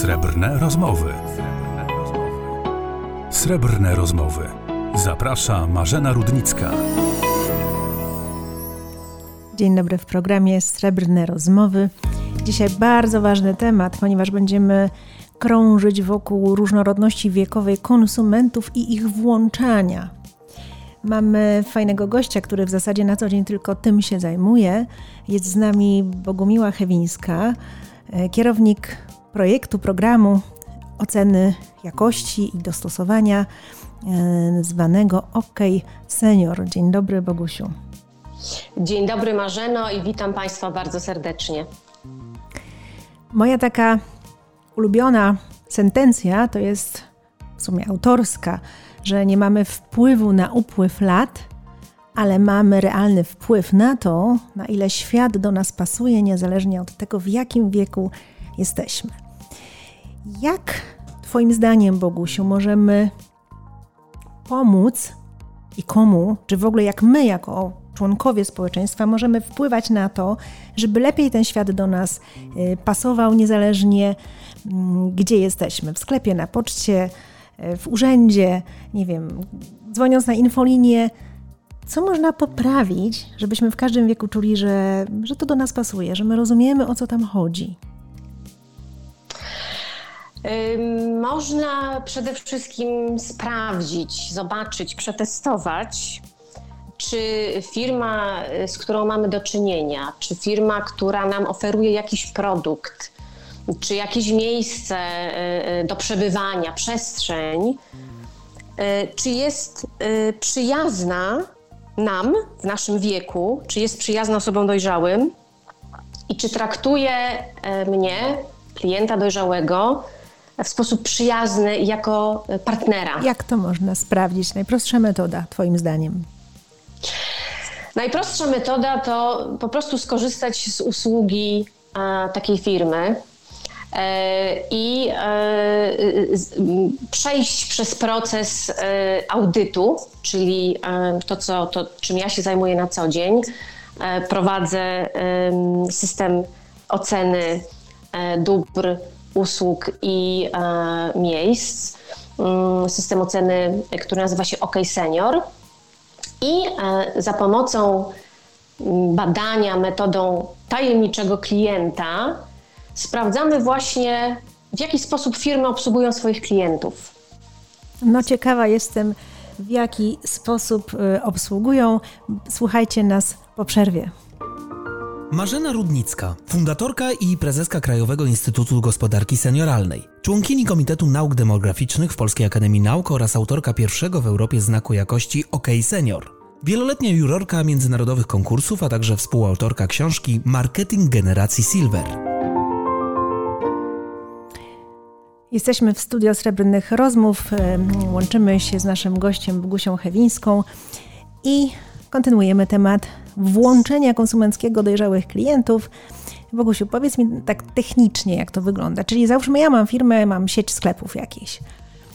Srebrne rozmowy. Srebrne rozmowy. Zaprasza Marzena Rudnicka. Dzień dobry w programie Srebrne rozmowy. Dzisiaj bardzo ważny temat, ponieważ będziemy krążyć wokół różnorodności wiekowej konsumentów i ich włączania. Mamy fajnego gościa, który w zasadzie na co dzień tylko tym się zajmuje. Jest z nami Bogumiła Chewińska, e, kierownik projektu, programu oceny jakości i dostosowania e, zwanego OK Senior. Dzień dobry, Bogusiu. Dzień dobry, Marzeno, i witam Państwa bardzo serdecznie. Moja taka ulubiona sentencja to jest w sumie autorska, że nie mamy wpływu na upływ lat, ale mamy realny wpływ na to, na ile świat do nas pasuje, niezależnie od tego, w jakim wieku jesteśmy. Jak Twoim zdaniem, Bogusiu, możemy pomóc i komu, czy w ogóle jak my, jako członkowie społeczeństwa, możemy wpływać na to, żeby lepiej ten świat do nas y, pasował, niezależnie mm, gdzie jesteśmy w sklepie, na poczcie, y, w urzędzie, nie wiem, dzwoniąc na infolinię. Co można poprawić, żebyśmy w każdym wieku czuli, że, że to do nas pasuje, że my rozumiemy o co tam chodzi? Można przede wszystkim sprawdzić, zobaczyć, przetestować, czy firma, y, z którą mamy do czynienia, czy firma, która nam oferuje jakiś produkt, czy jakieś miejsce y, y, do przebywania, przestrzeń, czy jest przyjazna nam w naszym wieku, czy jest przyjazna osobom dojrzałym i czy traktuje mnie, klienta dojrzałego, w sposób przyjazny jako partnera. Jak to można sprawdzić? Najprostsza metoda, Twoim zdaniem? Najprostsza metoda to po prostu skorzystać z usługi e, takiej firmy e, i e, przejść przez proces audytu, czyli to, co, to, czym ja się zajmuję na co dzień. Prowadzę system oceny dóbr usług i e, miejsc. Mm, system oceny, który nazywa się OK Senior. I e, za pomocą mm, badania metodą tajemniczego klienta sprawdzamy właśnie, w jaki sposób firmy obsługują swoich klientów. No, ciekawa jestem, w jaki sposób e, obsługują. Słuchajcie nas po przerwie. Marzena Rudnicka, fundatorka i prezeska Krajowego Instytutu Gospodarki Senioralnej, członkini Komitetu Nauk Demograficznych w Polskiej Akademii Nauk oraz autorka pierwszego w Europie znaku jakości OK Senior. Wieloletnia jurorka międzynarodowych konkursów, a także współautorka książki Marketing Generacji Silver. Jesteśmy w studio Srebrnych Rozmów. Łączymy się z naszym gościem Bogusią Hewińską i kontynuujemy temat włączenia konsumenckiego dojrzałych klientów. Bogusiu, powiedz mi tak technicznie, jak to wygląda. Czyli załóżmy, ja mam firmę, mam sieć sklepów jakieś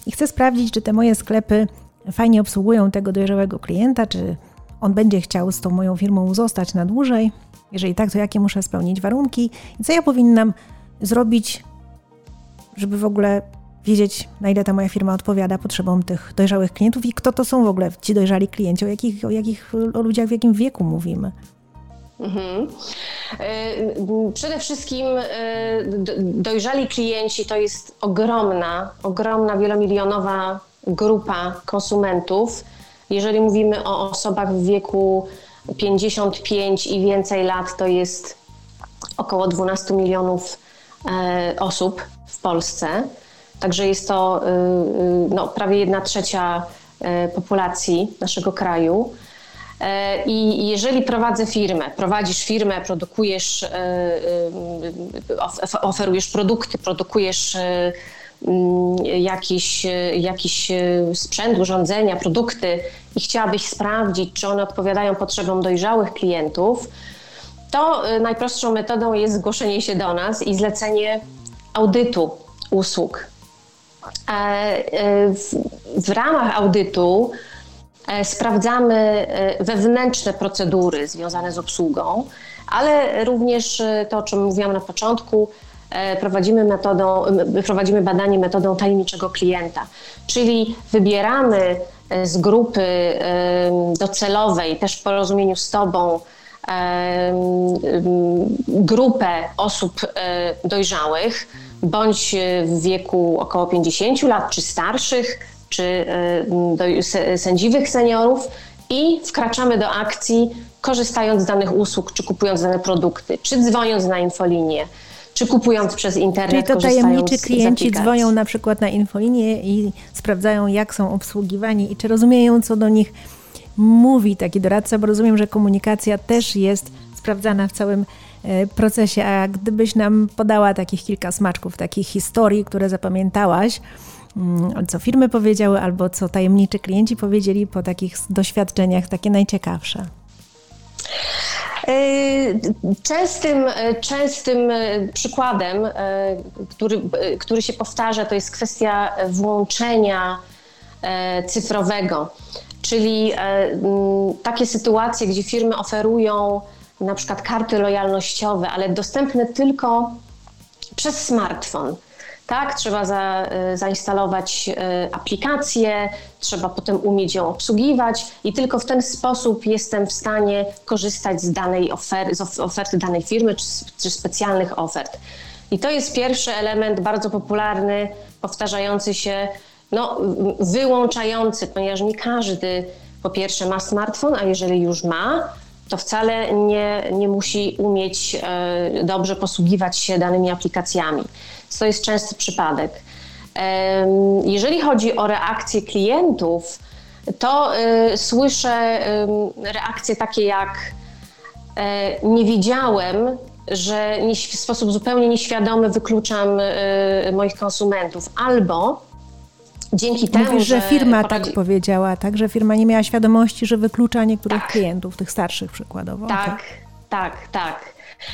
i chcę sprawdzić, czy te moje sklepy fajnie obsługują tego dojrzałego klienta, czy on będzie chciał z tą moją firmą zostać na dłużej. Jeżeli tak, to jakie muszę spełnić warunki i co ja powinnam zrobić, żeby w ogóle wiedzieć, na ile ta moja firma odpowiada potrzebom tych dojrzałych klientów i kto to są w ogóle ci dojrzali klienci, o jakich, o jakich o ludziach w jakim wieku mówimy. Mhm. E, przede wszystkim e, dojrzali klienci to jest ogromna, ogromna, wielomilionowa grupa konsumentów. Jeżeli mówimy o osobach w wieku 55 i więcej lat, to jest około 12 milionów e, osób w Polsce. Także jest to y, y, no, prawie jedna trzecia y, populacji naszego kraju. I jeżeli prowadzę firmę, prowadzisz firmę, produkujesz, oferujesz produkty, produkujesz mm, jakiś, jakiś sprzęt, urządzenia, produkty i chciałabyś sprawdzić, czy one odpowiadają potrzebom dojrzałych klientów, to najprostszą metodą jest zgłoszenie się do nas i zlecenie audytu usług w ramach audytu e, sprawdzamy wewnętrzne procedury związane z obsługą, ale również to, o czym mówiłam na początku, prowadzimy, metodą, prowadzimy badanie metodą tajemniczego klienta, czyli wybieramy z grupy docelowej, też w porozumieniu z Tobą, grupę osób dojrzałych, bądź w wieku około 50 lat, czy starszych, czy sędziwych seniorów i wkraczamy do akcji, korzystając z danych usług, czy kupując dane produkty, czy dzwoniąc na infolinię, czy kupując przez internet. Czyli to tajemniczy klienci dzwonią na przykład na infolinię i sprawdzają, jak są obsługiwani i czy rozumieją, co do nich mówi taki doradca, bo rozumiem, że komunikacja też jest sprawdzana w całym e, procesie. A gdybyś nam podała takich kilka smaczków, takich historii, które zapamiętałaś, mm, co firmy powiedziały, albo co tajemniczy klienci powiedzieli po takich doświadczeniach, takie najciekawsze. E, częstym, e, częstym przykładem, który, który się powtarza, to jest kwestia włączenia cyfrowego. Czyli takie sytuacje, gdzie firmy oferują na przykład karty lojalnościowe, ale dostępne tylko przez smartfon. Tak, trzeba za, y, zainstalować y, aplikację, trzeba potem umieć ją obsługiwać i tylko w ten sposób jestem w stanie korzystać z danej oferty, z oferty danej firmy czy, czy specjalnych ofert. I to jest pierwszy element bardzo popularny, powtarzający się, no, wyłączający, ponieważ nie każdy po pierwsze ma smartfon, a jeżeli już ma, to wcale nie, nie musi umieć e, dobrze posługiwać się danymi aplikacjami. To jest częsty przypadek. Jeżeli chodzi o reakcje klientów, to e, słyszę reakcje takie jak e, nie wiedziałem, że w sposób zupełnie nieświadomy wykluczam moich konsumentów, albo dzięki temu, Mówisz, że, że firma tak powiedziała, tak? Że firma nie miała świadomości, że wyklucza niektórych tak. klientów, tych starszych przykładowo. Tak, okay. tak, tak.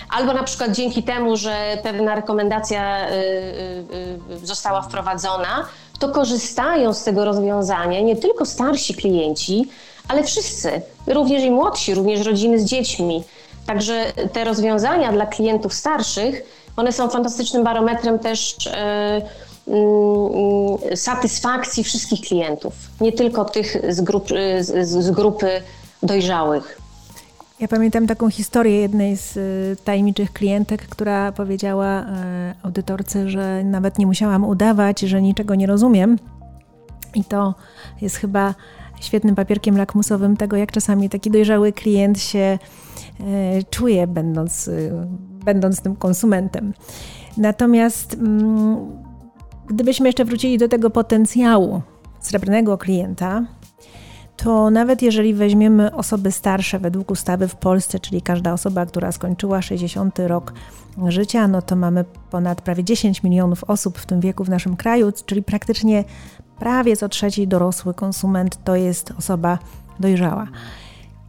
Albo na przykład dzięki temu, że pewna rekomendacja y, y, y, została wprowadzona, to korzystają z tego rozwiązania nie tylko starsi klienci, ale wszyscy, również i młodsi, również rodziny z dziećmi. Także te rozwiązania dla klientów starszych, one są fantastycznym barometrem też satysfakcji wszystkich klientów, nie tylko tych z, grup, z, z grupy dojrzałych. Ja pamiętam taką historię jednej z y, tajemniczych klientek, która powiedziała y, audytorce, że nawet nie musiałam udawać, że niczego nie rozumiem. I to jest chyba świetnym papierkiem lakmusowym tego, jak czasami taki dojrzały klient się y, czuje, będąc, będąc tym konsumentem. Natomiast mm, Gdybyśmy jeszcze wrócili do tego potencjału srebrnego klienta, to nawet jeżeli weźmiemy osoby starsze według ustawy w Polsce, czyli każda osoba, która skończyła 60 rok życia, no to mamy ponad prawie 10 milionów osób w tym wieku w naszym kraju, czyli praktycznie prawie co trzeci dorosły konsument to jest osoba dojrzała.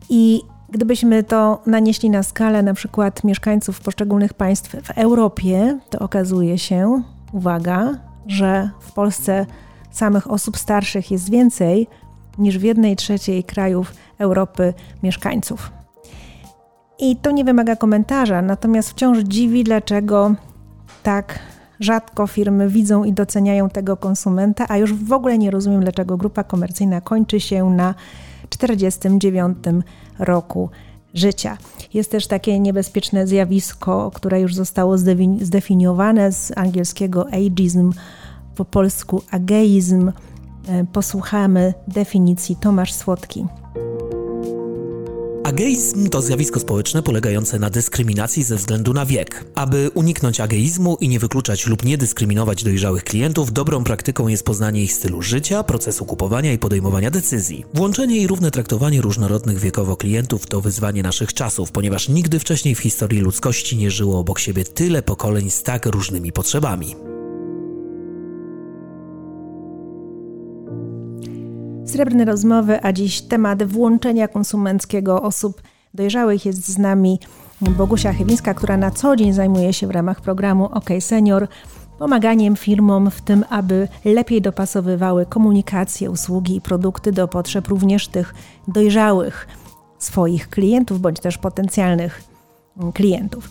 I gdybyśmy to nanieśli na skalę na przykład mieszkańców poszczególnych państw w Europie, to okazuje się, uwaga, że w Polsce samych osób starszych jest więcej niż w jednej trzeciej krajów Europy mieszkańców. I to nie wymaga komentarza, natomiast wciąż dziwi, dlaczego tak rzadko firmy widzą i doceniają tego konsumenta, a już w ogóle nie rozumiem, dlaczego grupa komercyjna kończy się na 49 roku życia. Jest też takie niebezpieczne zjawisko, które już zostało zdefiniowane z angielskiego ageism, po polsku ageizm. E, posłuchamy definicji Tomasz Słodki. Ageizm to zjawisko społeczne polegające na dyskryminacji ze względu na wiek. Aby uniknąć ageizmu i nie wykluczać lub nie dyskryminować dojrzałych klientów, dobrą praktyką jest poznanie ich stylu życia, procesu kupowania i podejmowania decyzji. Włączenie i równe traktowanie różnorodnych wiekowo klientów to wyzwanie naszych czasów, ponieważ nigdy wcześniej w historii ludzkości nie żyło obok siebie tyle pokoleń z tak różnymi potrzebami. Srebrne rozmowy, a dziś temat włączenia konsumenckiego osób dojrzałych jest z nami Bogusia Chybińska, która na co dzień zajmuje się w ramach programu OK Senior pomaganiem firmom w tym, aby lepiej dopasowywały komunikację, usługi i produkty do potrzeb również tych dojrzałych swoich klientów bądź też potencjalnych klientów.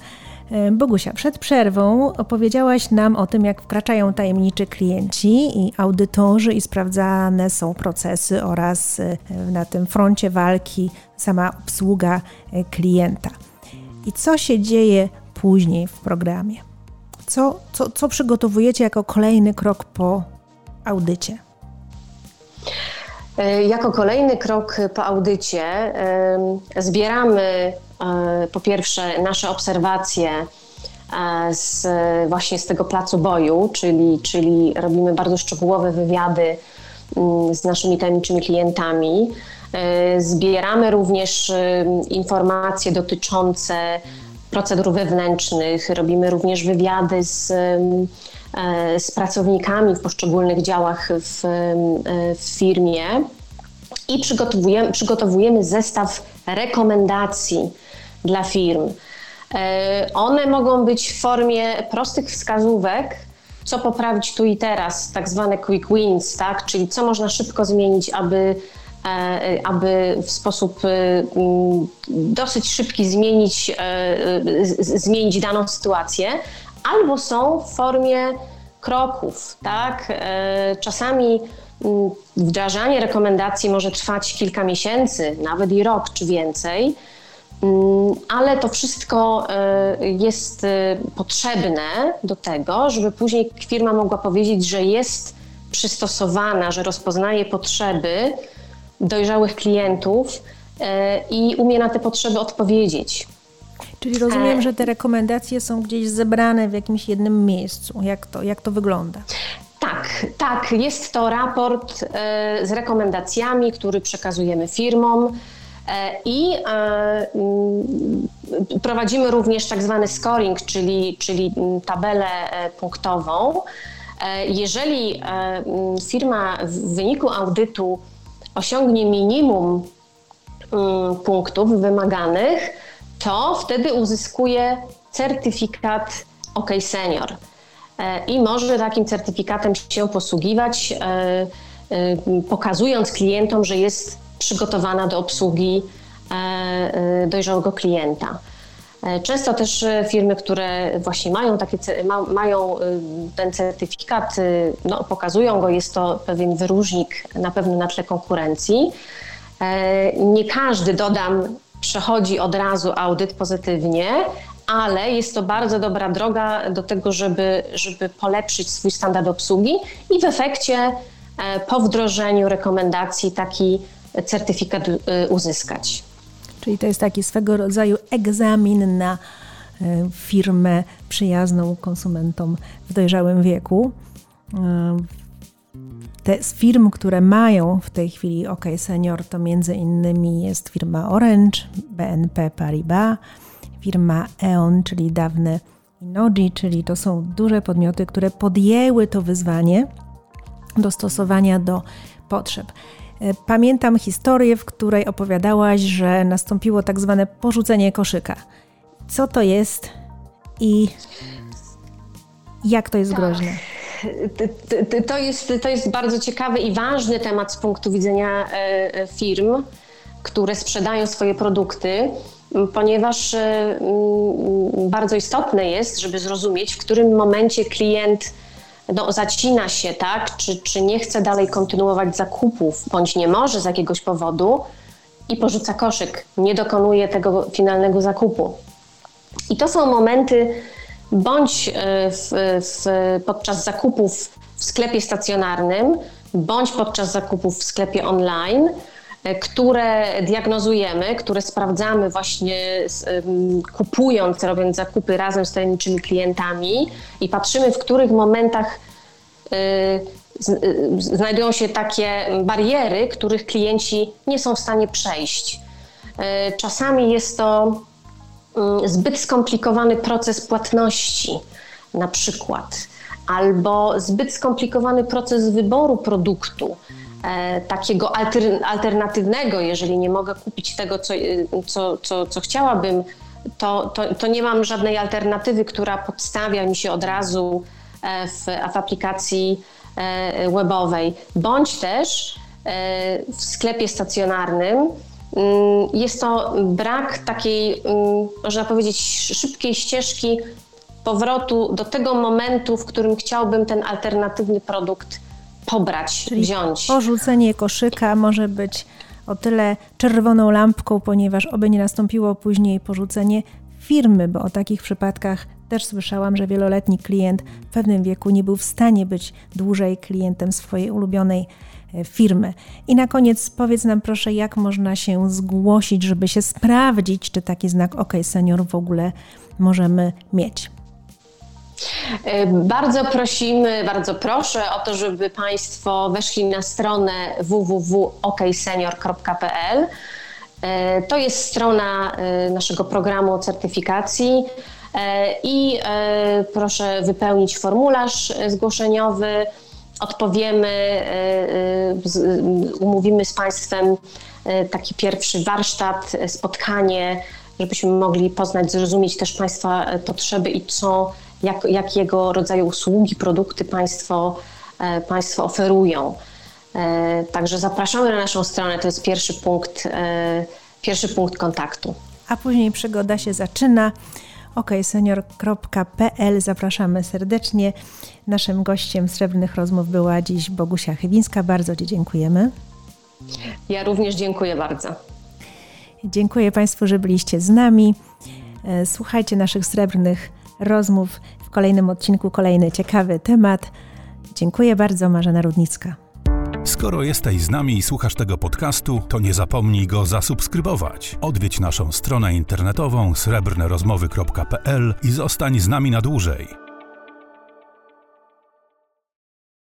E, Bogusia, przed przerwą opowiedziałaś nam o tym, jak wkraczają tajemniczy klienci i audytorzy i sprawdzane są procesy oraz e, na tym froncie walki sama obsługa e, klienta. I co się dzieje później w programie? Co, co, co przygotowujecie jako kolejny krok po audycie? Jako kolejny krok po audycie zbieramy E, po pierwsze nasze obserwacje e, z, właśnie z tego placu boju, czyli, czyli robimy bardzo szczegółowe wywiady mm, z naszymi tajemniczymi klientami. E, zbieramy również informacje dotyczące procedur wewnętrznych, robimy również wywiady z, z pracownikami w poszczególnych działach w, w firmie i przygotowujemy, przygotowujemy zestaw rekomendacji dla firm. E, one mogą być w formie prostych wskazówek, co poprawić tu i teraz, tak zwane quick wins, tak? czyli co można szybko zmienić, aby, e, aby w sposób e, dosyć szybki zmienić, zmienić daną sytuację, albo są w formie kroków. Tak? Czasami mm, wdrażanie rekomendacji może trwać kilka miesięcy, nawet i rok czy więcej. Mm, ale to wszystko e, jest e, potrzebne do tego, żeby później firma mogła powiedzieć, że jest przystosowana, że rozpoznaje potrzeby dojrzałych klientów e, i umie na te potrzeby odpowiedzieć. Czyli rozumiem, że te rekomendacje są gdzieś zebrane w jakimś jednym miejscu. Jak to, jak to wygląda? Tak, tak. Jest to raport z rekomendacjami, który przekazujemy firmom. E, I e, mm, prowadzimy również tak zwany scoring, czyli, czyli tabelę e, punktową. Jeżeli mm, firma w wyniku audytu osiągnie minimum mm, punktów wymaganych, to wtedy uzyskuje certyfikat OK Senior i może takim certyfikatem się posługiwać, pokazując klientom, że jest przygotowana do obsługi e, e, dojrzałego klienta. E, często też firmy, które właśnie mają, takie, mają ten certyfikat, no, pokazują go, jest to pewien wyróżnik na pewno na tle konkurencji. Nie każdy, dodam, przechodzi od razu audyt pozytywnie, ale jest to bardzo dobra droga do tego, żeby, żeby polepszyć swój standard obsługi i w efekcie po wdrożeniu rekomendacji taki certyfikat y, uzyskać. Czyli to jest taki swego rodzaju egzamin na y, firmę przyjazną konsumentom w dojrzałym wieku. Te z firm, które mają w tej chwili OK Senior, to między innymi jest firma Orange, BNP Paribas, firma E.ON, czyli dawne Inoji, czyli to są duże podmioty, które podjęły to wyzwanie dostosowania do potrzeb. E, pamiętam historię, w której opowiadałaś, że nastąpiło tak zwane porzucenie koszyka. Co to jest i jak to jest tak. groźne? To jest, to jest bardzo ciekawy i ważny temat z punktu widzenia e, e, firm, które sprzedają swoje produkty, ponieważ bardzo istotne jest, żeby zrozumieć, w którym momencie klient no, zacina się, tak, czy, czy nie chce dalej kontynuować zakupów, bądź nie może z jakiegoś powodu i porzuca koszyk, nie dokonuje tego finalnego zakupu. I to są momenty, bądź e, w, w, podczas zakupów w sklepie stacjonarnym, bądź podczas zakupów w sklepie online, e, które diagnozujemy, które sprawdzamy właśnie kupując, robiąc zakupy razem z tajemniczymi klientami i patrzymy, w których momentach y, znajdują się takie bariery, których klienci nie są w stanie przejść. Czasami jest to zbyt skomplikowany proces płatności, na przykład, albo zbyt skomplikowany proces wyboru produktu E, takiego alternatywnego, jeżeli nie mogę kupić tego, co, co, co, co chciałabym, to, to, to nie mam żadnej alternatywy, która podstawia mi się od razu e, w, w aplikacji e, webowej, bądź też w sklepie stacjonarnym mm, jest to brak takiej, mm, można powiedzieć, szybkiej ścieżki powrotu do tego momentu, w którym chciałbym ten alternatywny produkt pobrać, Czyli wziąć. Porzucenie koszyka może być o tyle czerwoną lampką, ponieważ oby nie nastąpiło później porzucenie firmy, bo o takich przypadkach też słyszałam, że wieloletni klient w pewnym wieku nie był w stanie być dłużej klientem swojej ulubionej e, firmy. I na koniec powiedz nam proszę, jak można się zgłosić, żeby się sprawdzić, czy taki znak OK Senior w ogóle możemy mieć. E, bardzo prosimy, bardzo proszę o to, żeby Państwo weszli na stronę www.oksenior.pl. E, to jest strona naszego programu certyfikacji i proszę wypełnić formularz zgłoszeniowy. Odpowiemy, umówimy z Państwem taki pierwszy warsztat, spotkanie, żebyśmy mogli poznać, zrozumieć też Państwa potrzeby i co jak, jakiego rodzaju usługi, produkty Państwo, e, państwo oferują. E, także zapraszamy na naszą stronę, to jest pierwszy punkt, e, pierwszy punkt kontaktu. A później przygoda się zaczyna. oksenior.pl Zapraszamy serdecznie. Naszym gościem Srebrnych Rozmów była dziś Bogusia Chybińska. Bardzo Ci dziękujemy. Ja również dziękuję bardzo. Dziękuję Państwu, że byliście z nami. Słuchajcie naszych srebrnych rozmów. W kolejnym odcinku kolejny ciekawy temat. Dziękuję bardzo, Marzena Rudnicka. Skoro jesteś z nami i słuchasz tego podcastu, to nie zapomnij go zasubskrybować. Odwiedź naszą stronę internetową srebrnerozmowy.pl i zostań z nami na dłużej.